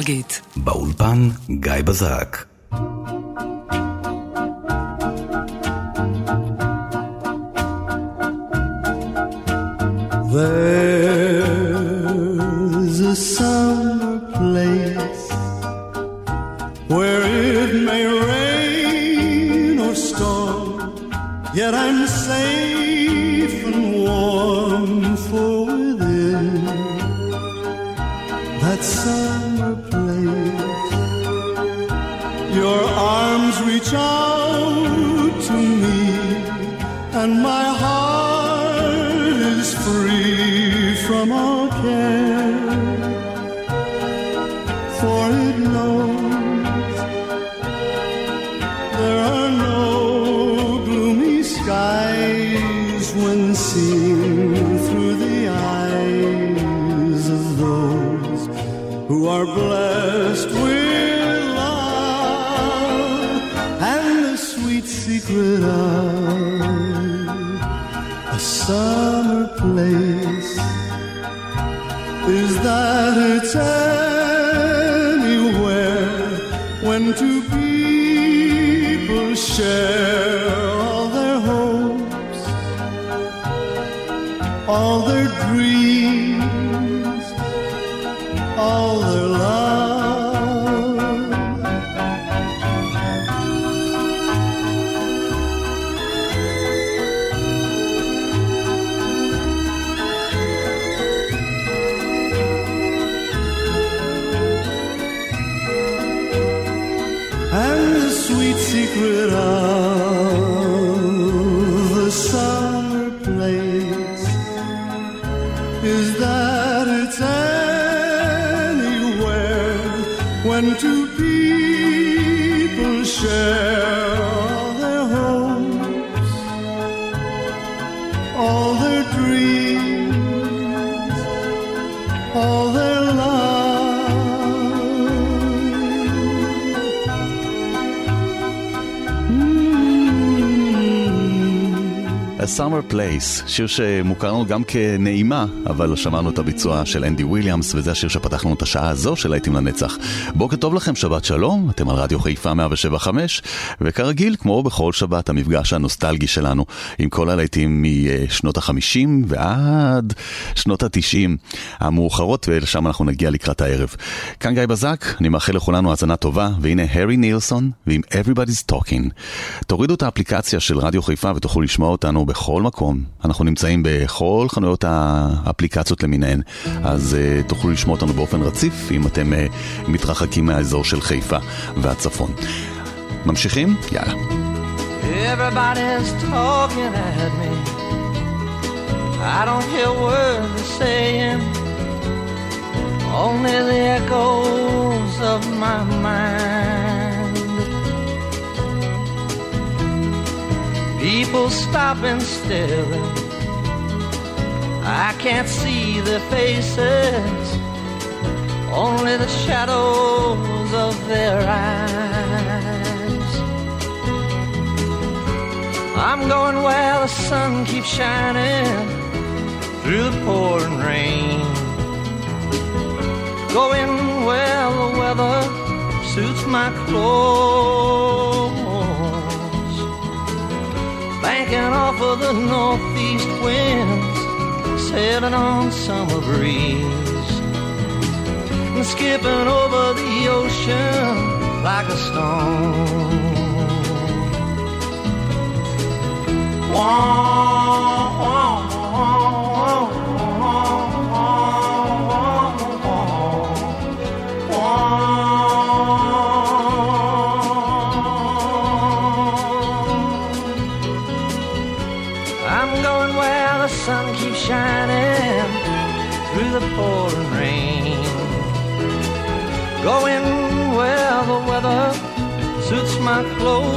נוסטלגית. באולפן גיא בזק. There's that it's anywhere when two people share שיר שמוכר לנו גם כנעימה, אבל שמענו את הביצוע של אנדי וויליאמס, וזה השיר שפתח לנו את השעה הזו של להיטים לנצח. בוקר טוב לכם, שבת שלום, אתם על רדיו חיפה 175, וכרגיל, כמו בכל שבת, המפגש הנוסטלגי שלנו, עם כל הלהיטים משנות ה-50 ועד שנות ה-90 המאוחרות, ולשם אנחנו נגיע לקראת הערב. כאן גיא בזק, אני מאחל לכולנו האזנה טובה, והנה הארי נילסון ועם Everybody's Talking. תורידו את האפליקציה של רדיו חיפה ותוכלו לשמוע אותנו בכל מקום. אנחנו נמצאים בכל חנויות האפליקציות למיניהן, אז uh, תוכלו לשמוע אותנו באופן רציף אם אתם uh, מתרחקים מהאזור של חיפה והצפון. ממשיכים? יאללה. Everybody's talking at me. I don't hear words they're saying, only the echoes of my mind. People stop and stare. I can't see their faces, only the shadows of their eyes. I'm going where the sun keeps shining through the pouring rain. Going where the weather suits my clothes. Banking off of the northeast winds, sailing on summer breeze. And skipping over the ocean like a stone. I'm going where the weather suits my clothes.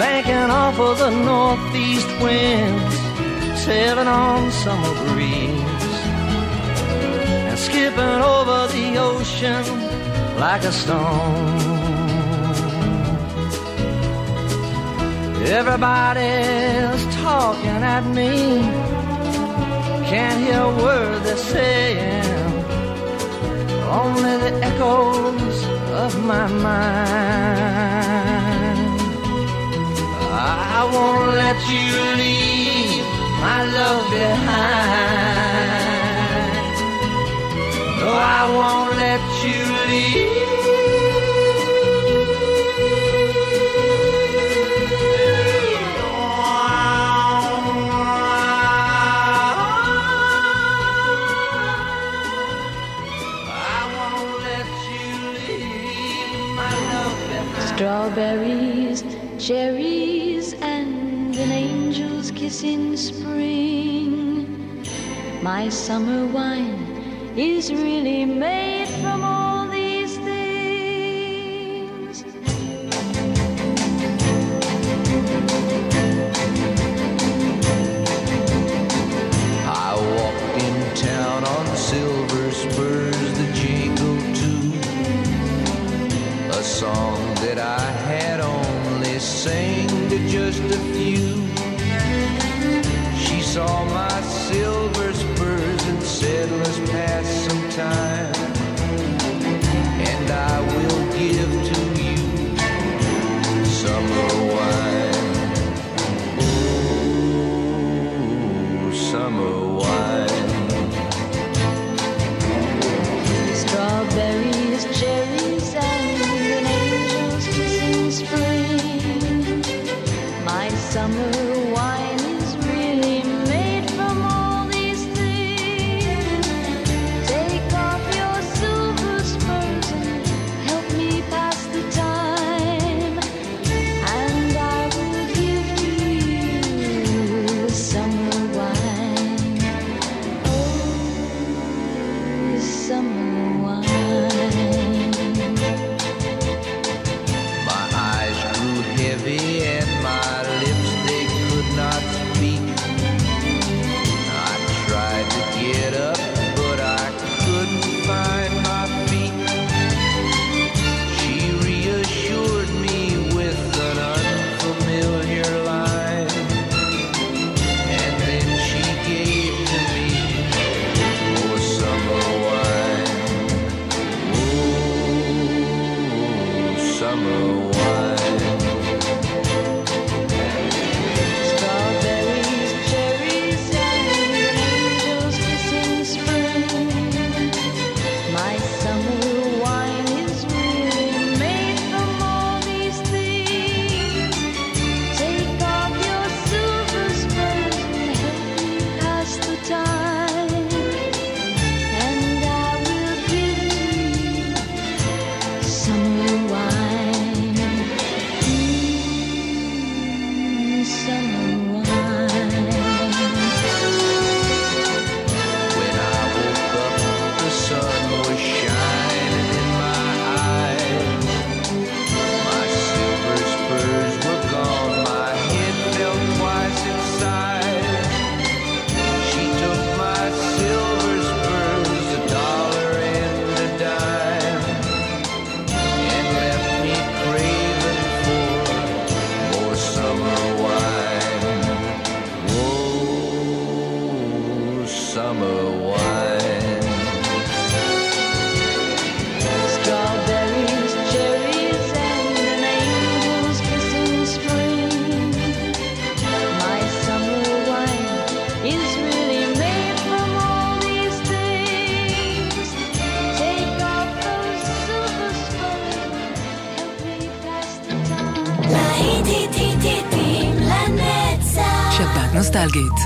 Banking off of the northeast winds, sailing on summer breeze, and skipping over the ocean like a stone. Everybody's talking at me can't hear a word they're saying, only the echoes of my mind. I won't let you leave my love behind. No, I won't let you leave. Strawberries, cherries, and an angel's kiss in spring. My summer wine is really made. summer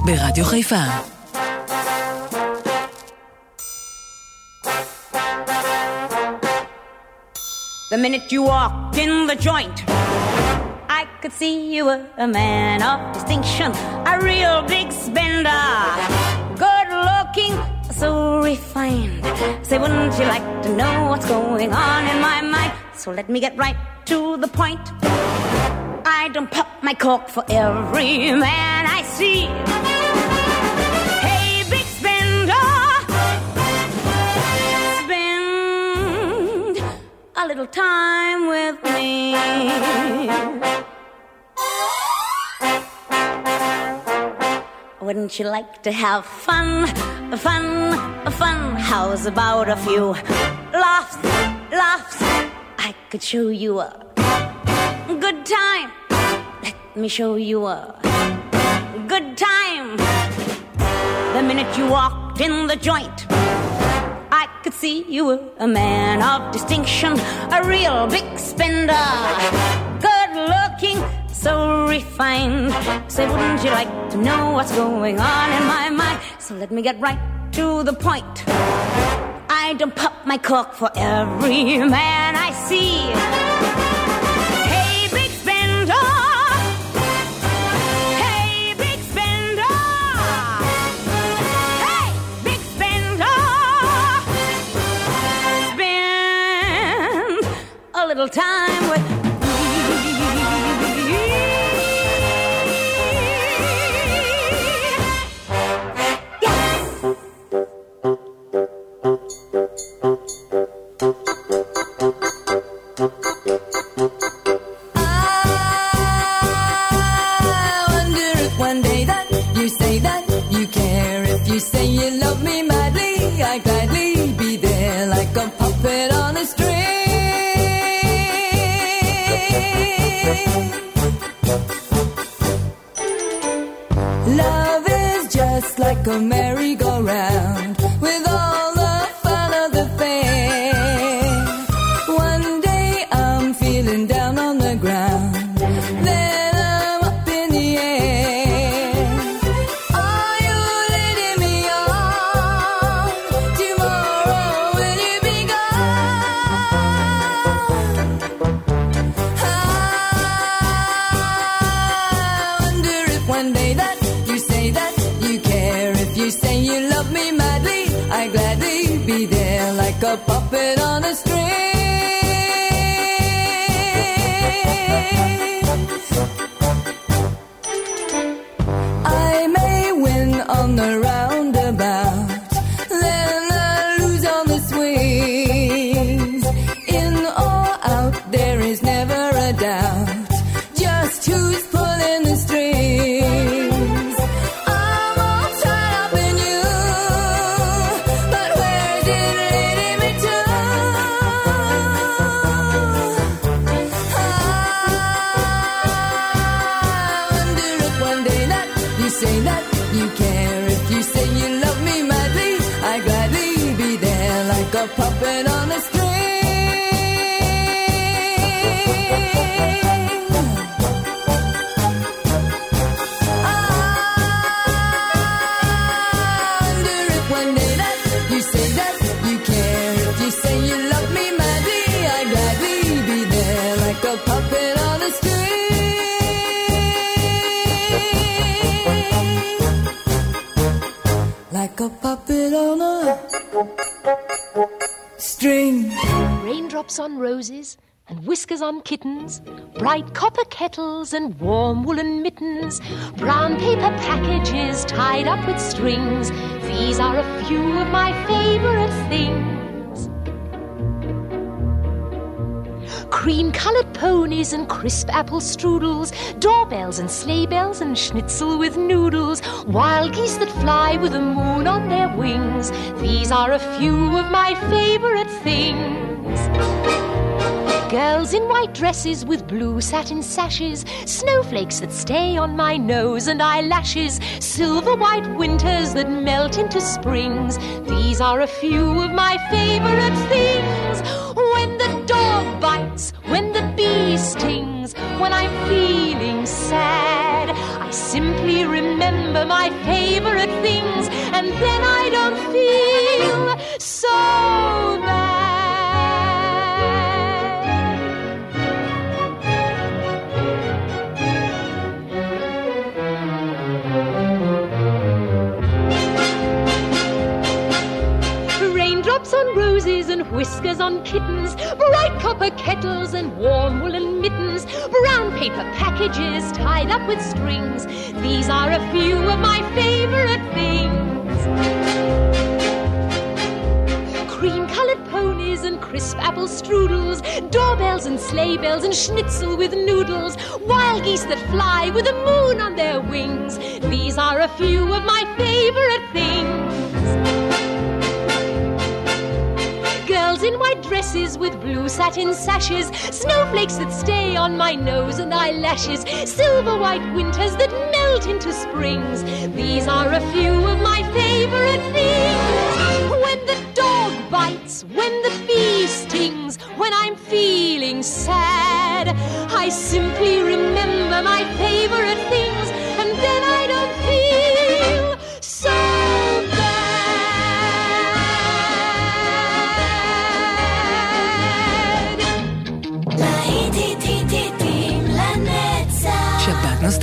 ברדיו חיפה. The minute you walked in the joint, I could see you were a man of distinction, a real big spender. Good looking, so refined. Say, wouldn't you like to know what's going on in my mind? So let me get right to the point. I don't pop my cork for every man I see. little time with me. Wouldn't you like to have fun, fun, fun? How's about a few laughs, laughs? I could show you a good time. Let me show you a good time. The minute you walked in the joint could see you were a man of distinction, a real big spender, good looking, so refined. Say, wouldn't you like to know what's going on in my mind? So let me get right to the point. I don't pop my cork for every man I see. Little time on a string. Kittens, bright copper kettles and warm woolen mittens, brown paper packages tied up with strings. These are a few of my favorite things. Cream colored ponies and crisp apple strudels, doorbells and sleigh bells and schnitzel with noodles, wild geese that fly with the moon on their wings. These are a few of my favorite things. Girls in white dresses with blue satin sashes, snowflakes that stay on my nose and eyelashes, silver white winters that melt into springs. These are a few of my favorite things. When the dog bites, when the bee stings, when I'm feeling sad, I simply remember my favorite things, and then I don't feel so bad. Raindrops on roses and whiskers on kittens, bright copper kettles and warm woolen mittens, brown paper packages tied up with strings. These are a few of my favorite things. Cream colored ponies and crisp apple strudels, doorbells and sleigh bells and schnitzel with noodles, wild geese that fly with the moon on their wings. These are a few of my favorite things. In white dresses with blue satin sashes, snowflakes that stay on my nose and eyelashes, silver white winters that melt into springs. These are a few of my favorite things. When the dog bites, when the bee stings, when I'm feeling sad, I simply remember my favorite things,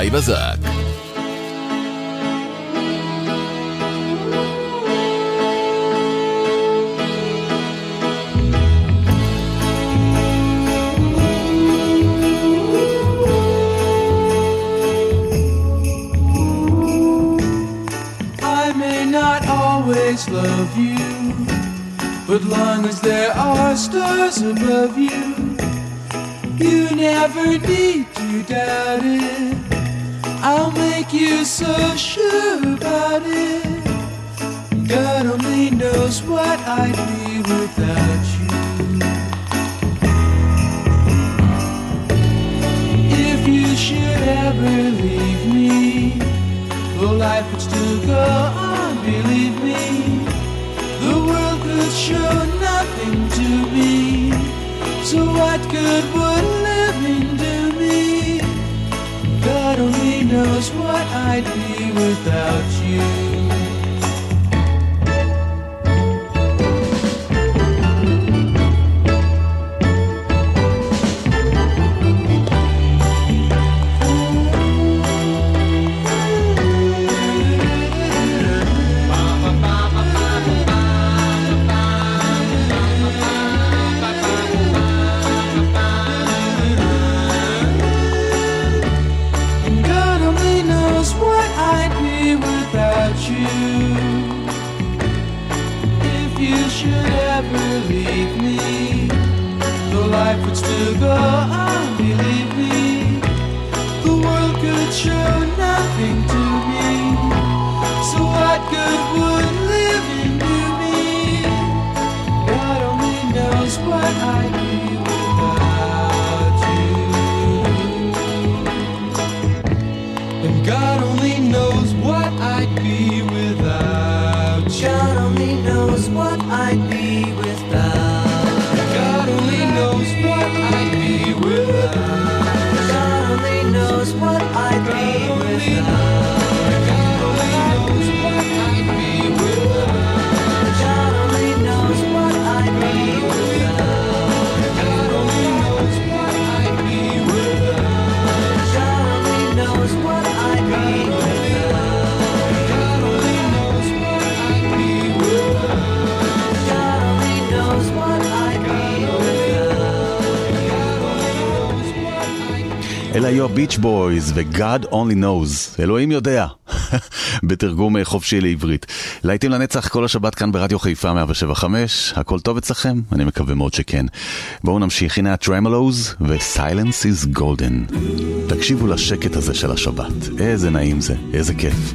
Guy Bazar. היו הביץ' בויז ו-God only knows, אלוהים יודע, בתרגום אה, חופשי לעברית. להיטים לנצח כל השבת כאן ברדיו חיפה 175, הכל טוב אצלכם? אני מקווה מאוד שכן. בואו נמשיך, הנה הטרמלוז ו-Silence is golden. תקשיבו לשקט הזה של השבת, איזה נעים זה, איזה כיף.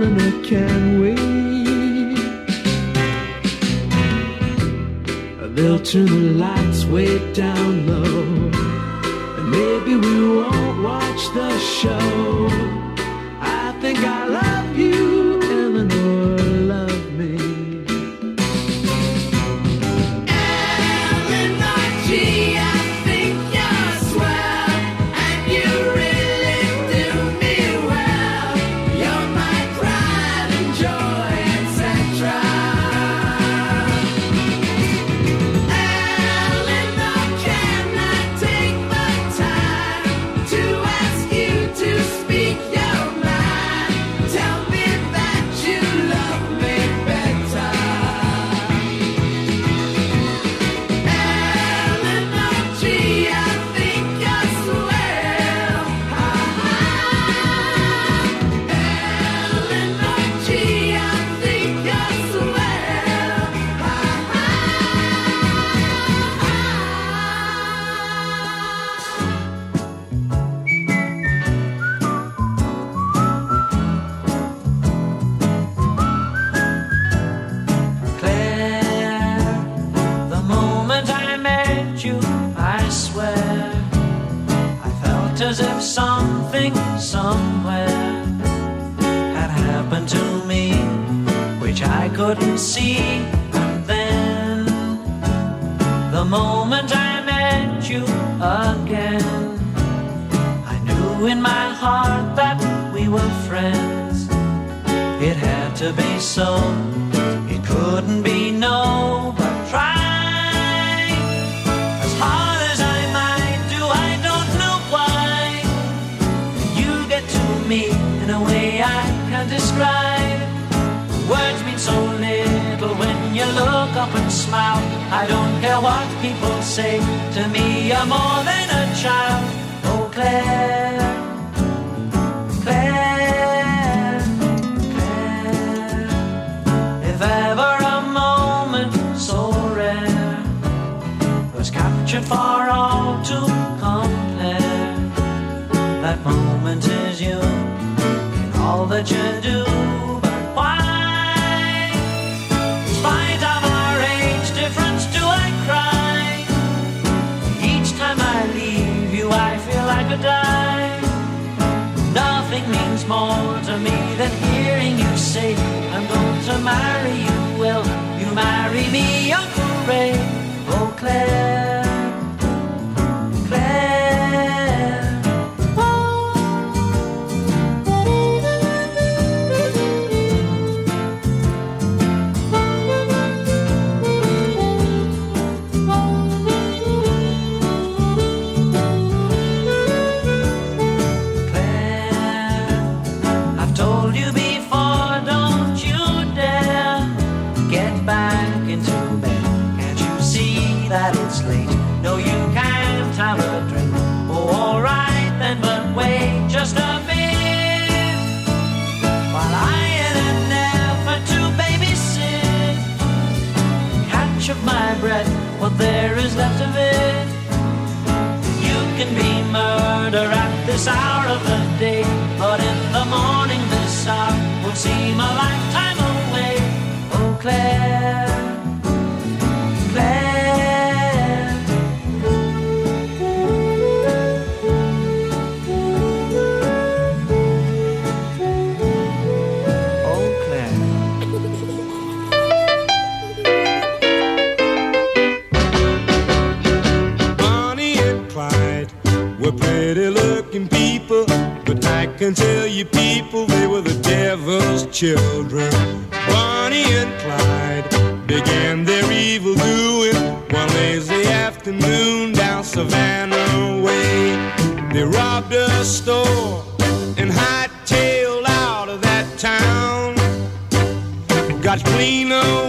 Eleanor? Can we? They'll turn the lights way down low. And maybe we won't watch the show. I think I love you, It had to be so. It couldn't be no, but try as hard as I might do. I don't know why you get to me in a way I can't describe. Words mean so little when you look up and smile. I don't care what people say to me. You're more than a child. Oh, Clair, Clair, marry you. You marry me, Uncle Ray? Oh, Clair, Clair. Is left of it. You can be murder at this hour of the day, but in the morning this hour would seem a lifetime away. Oh, Clair. and tell you people they were the devil's children. Bonnie and Clyde began their evil doing one lazy afternoon down Savannah Way. They robbed a store and hightailed out of that town. Got clean away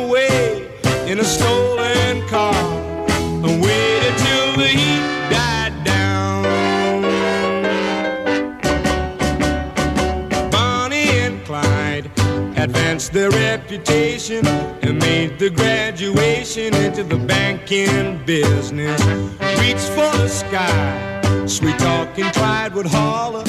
enhanced their reputation? And made the graduation into the banking business. Reach for the sky, sweet talking pride would holler.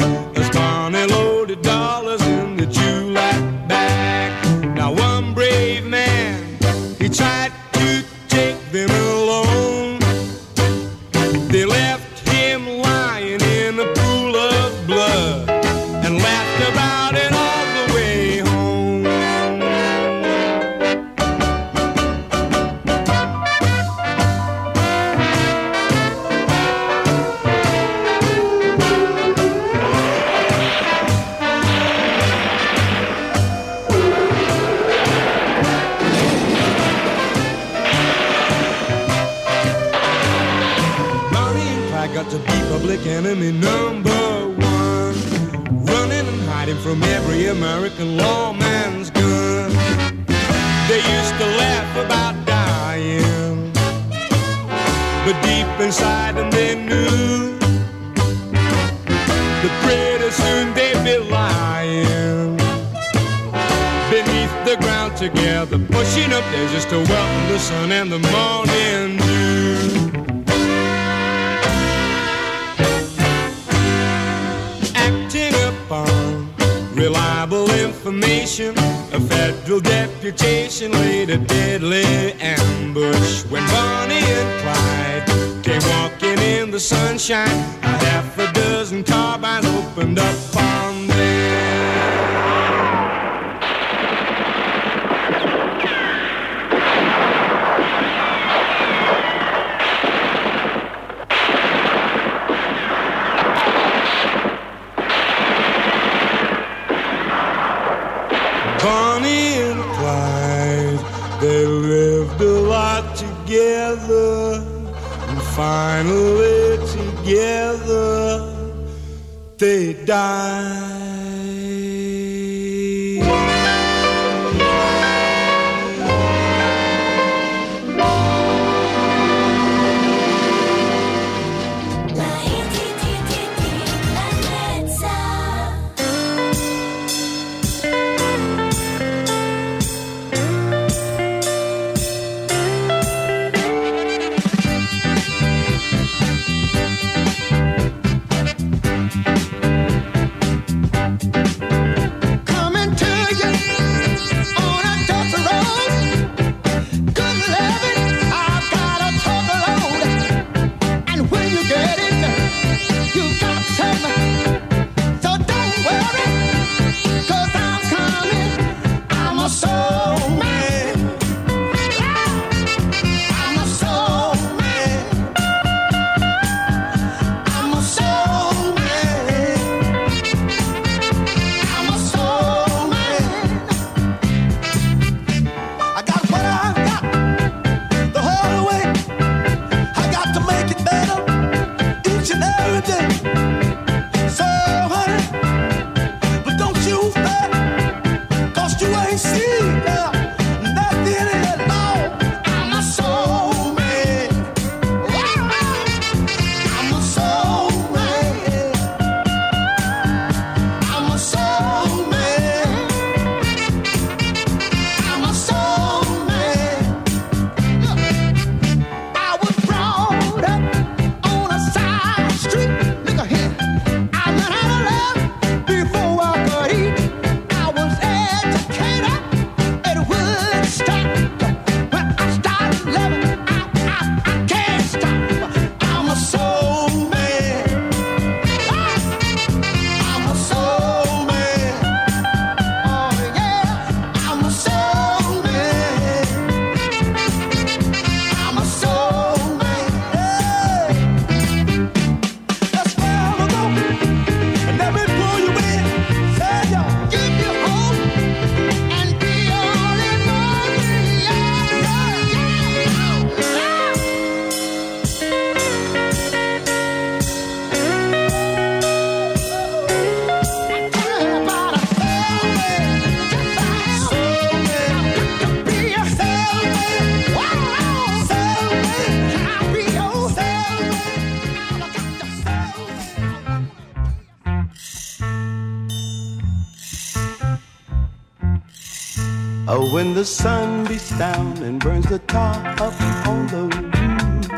The sun beats down and burns the tar up on the roof.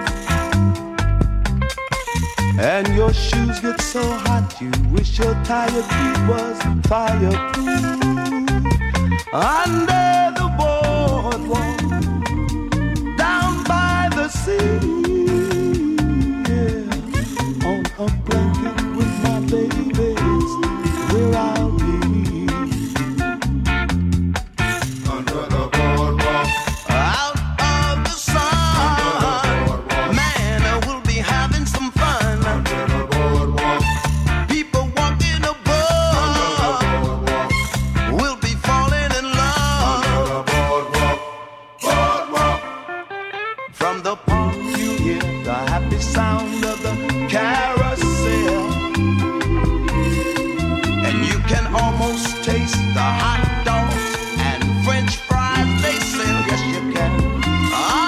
And your shoes get so hot, you wish your tired feet was fireproof. Under the boardwalk, down by the sea, From the park you hear the happy sound of the carousel. And you can almost taste the hot dogs and french fries they sell. Yes, you can.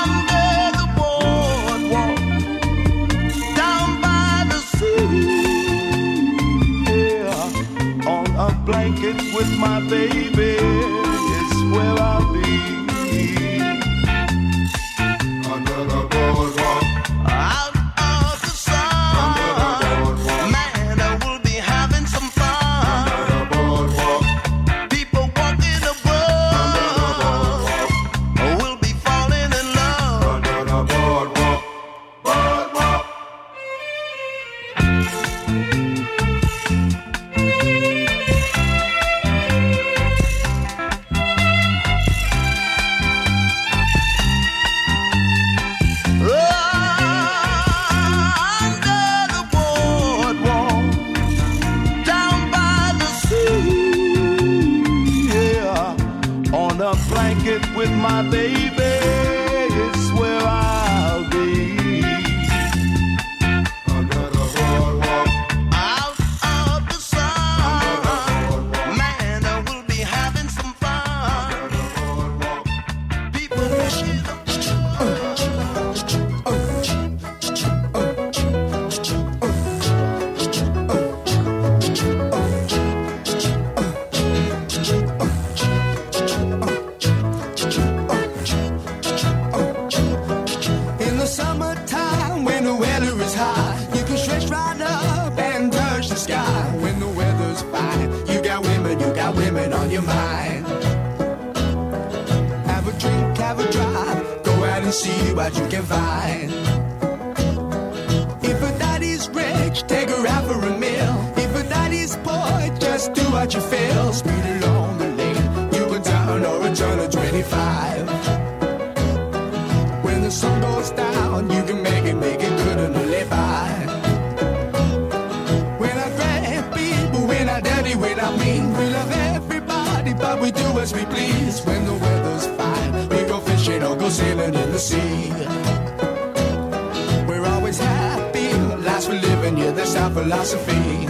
Under the boardwalk, down by the sea. Yeah, on a blanket with my baby is where I'll be. What you can find. If a daddy's rich, take her out for a meal. If a daddy's poor, just do what you feel. Speed along the lane, you go down or a turn of 25. When the sun goes down, you can make it, make it good and live by. When I grab people, when I dirty, when I mean, we love everybody, but we do as we please. When the weather's go sailing in the sea. We're always happy, lives we live in, yeah, that's our philosophy.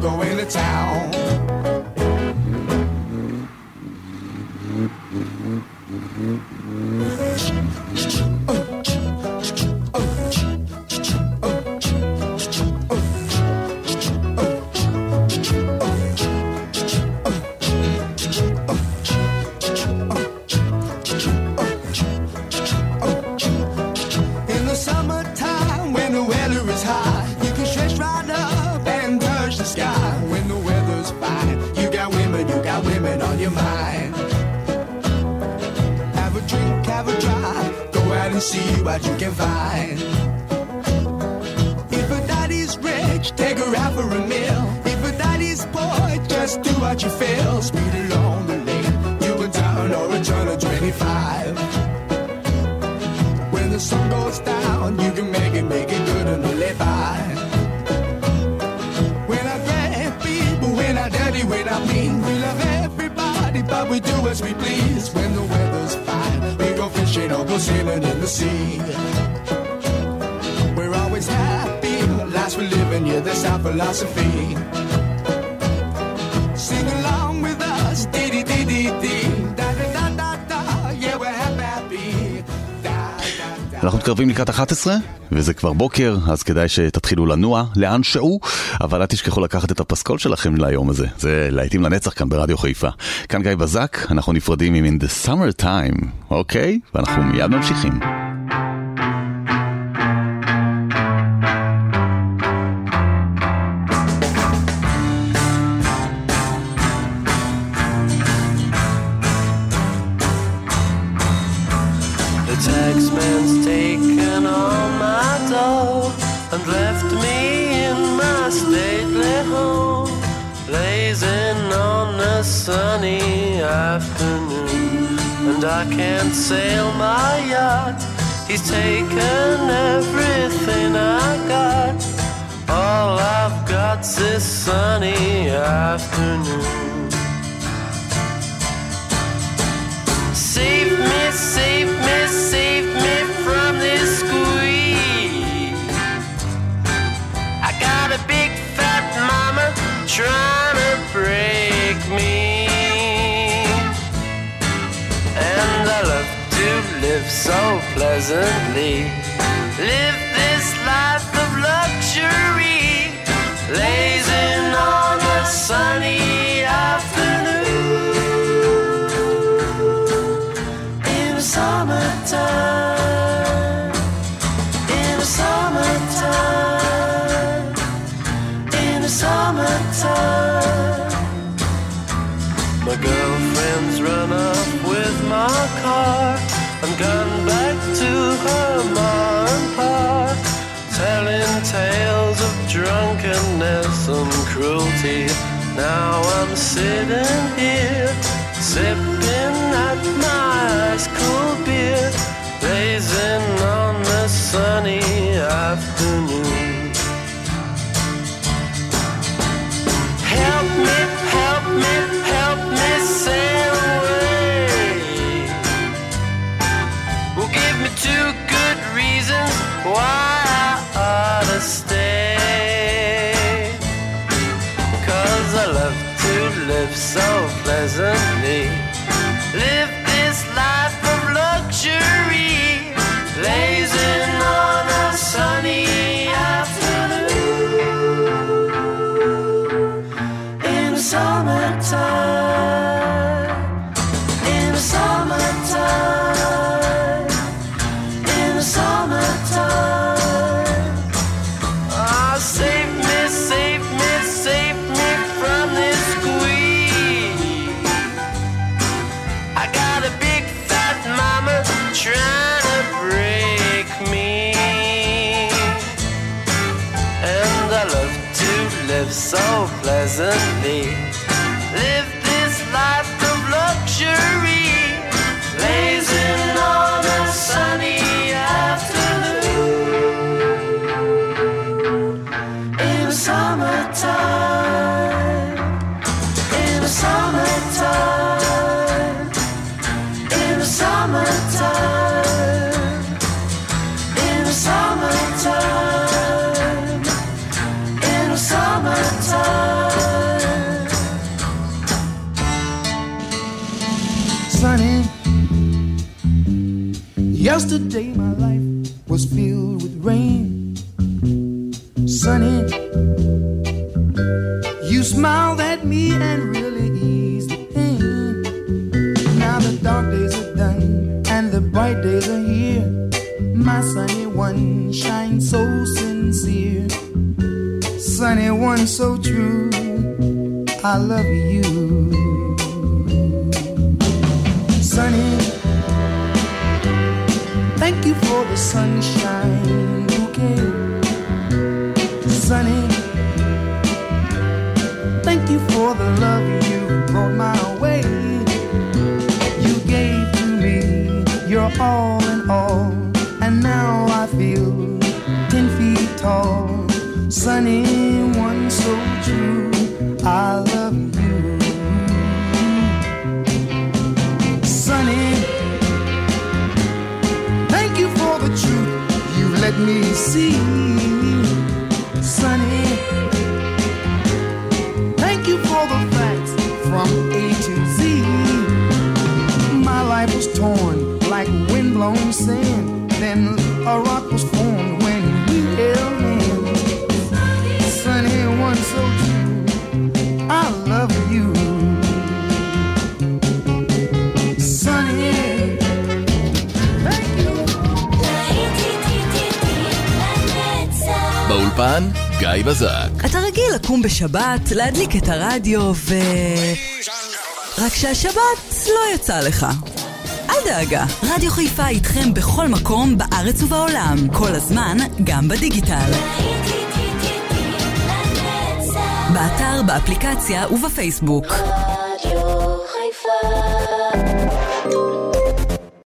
Go into town. מתקרבים לקראת 11, וזה כבר בוקר, אז כדאי שתתחילו לנוע לאן שהוא, אבל אל תשכחו לקחת את הפסקול שלכם ליום הזה. זה להיטים לנצח כאן ברדיו חיפה. כאן גיא בזק, אנחנו נפרדים עם In the Summer Time, אוקיי? ואנחנו מיד ממשיכים. Taxman's taken all my dough and left me in my stately home, blazing on a sunny afternoon. And I can't sail my yacht, he's taken everything I got. All I've got's this sunny afternoon. Save me, trying to break me. And I love to live so pleasantly. Live this life of luxury. Lazing on a sunny afternoon. In the summertime, summertime. My girlfriend's run off with my car and gone back to her mom and pa, telling tales of drunkenness and cruelty. Now I'm sitting here, sipping at my ice cold beer, blazing on the sunny afternoon. And the bright days are here. My sunny one shines so sincere. Sunny one so true. I love you. Sunny, thank you for the sunshine bouquet. Sunny, Thank you for the love you brought my all in all, and now I feel ten feet tall. Sunny one so true, I love you. Sunny, thank you for the truth you let me see. Sunny, thank you for the facts from A to Z. My life was torn windblown sand. Then a rock was formed when we held hands. Sunny one so true, I love you. Sunny, thank you. באולפן, גיא בזק. אתה רגיל לקום בשבת, להדליק את הרדיו ו... רק שהשבת לא יצא לך. דאגה, רדיו חיפה איתכם בכל מקום בארץ ובעולם, כל הזמן, גם בדיגיטל. באתר, באפליקציה ובפייסבוק. רדיו חיפה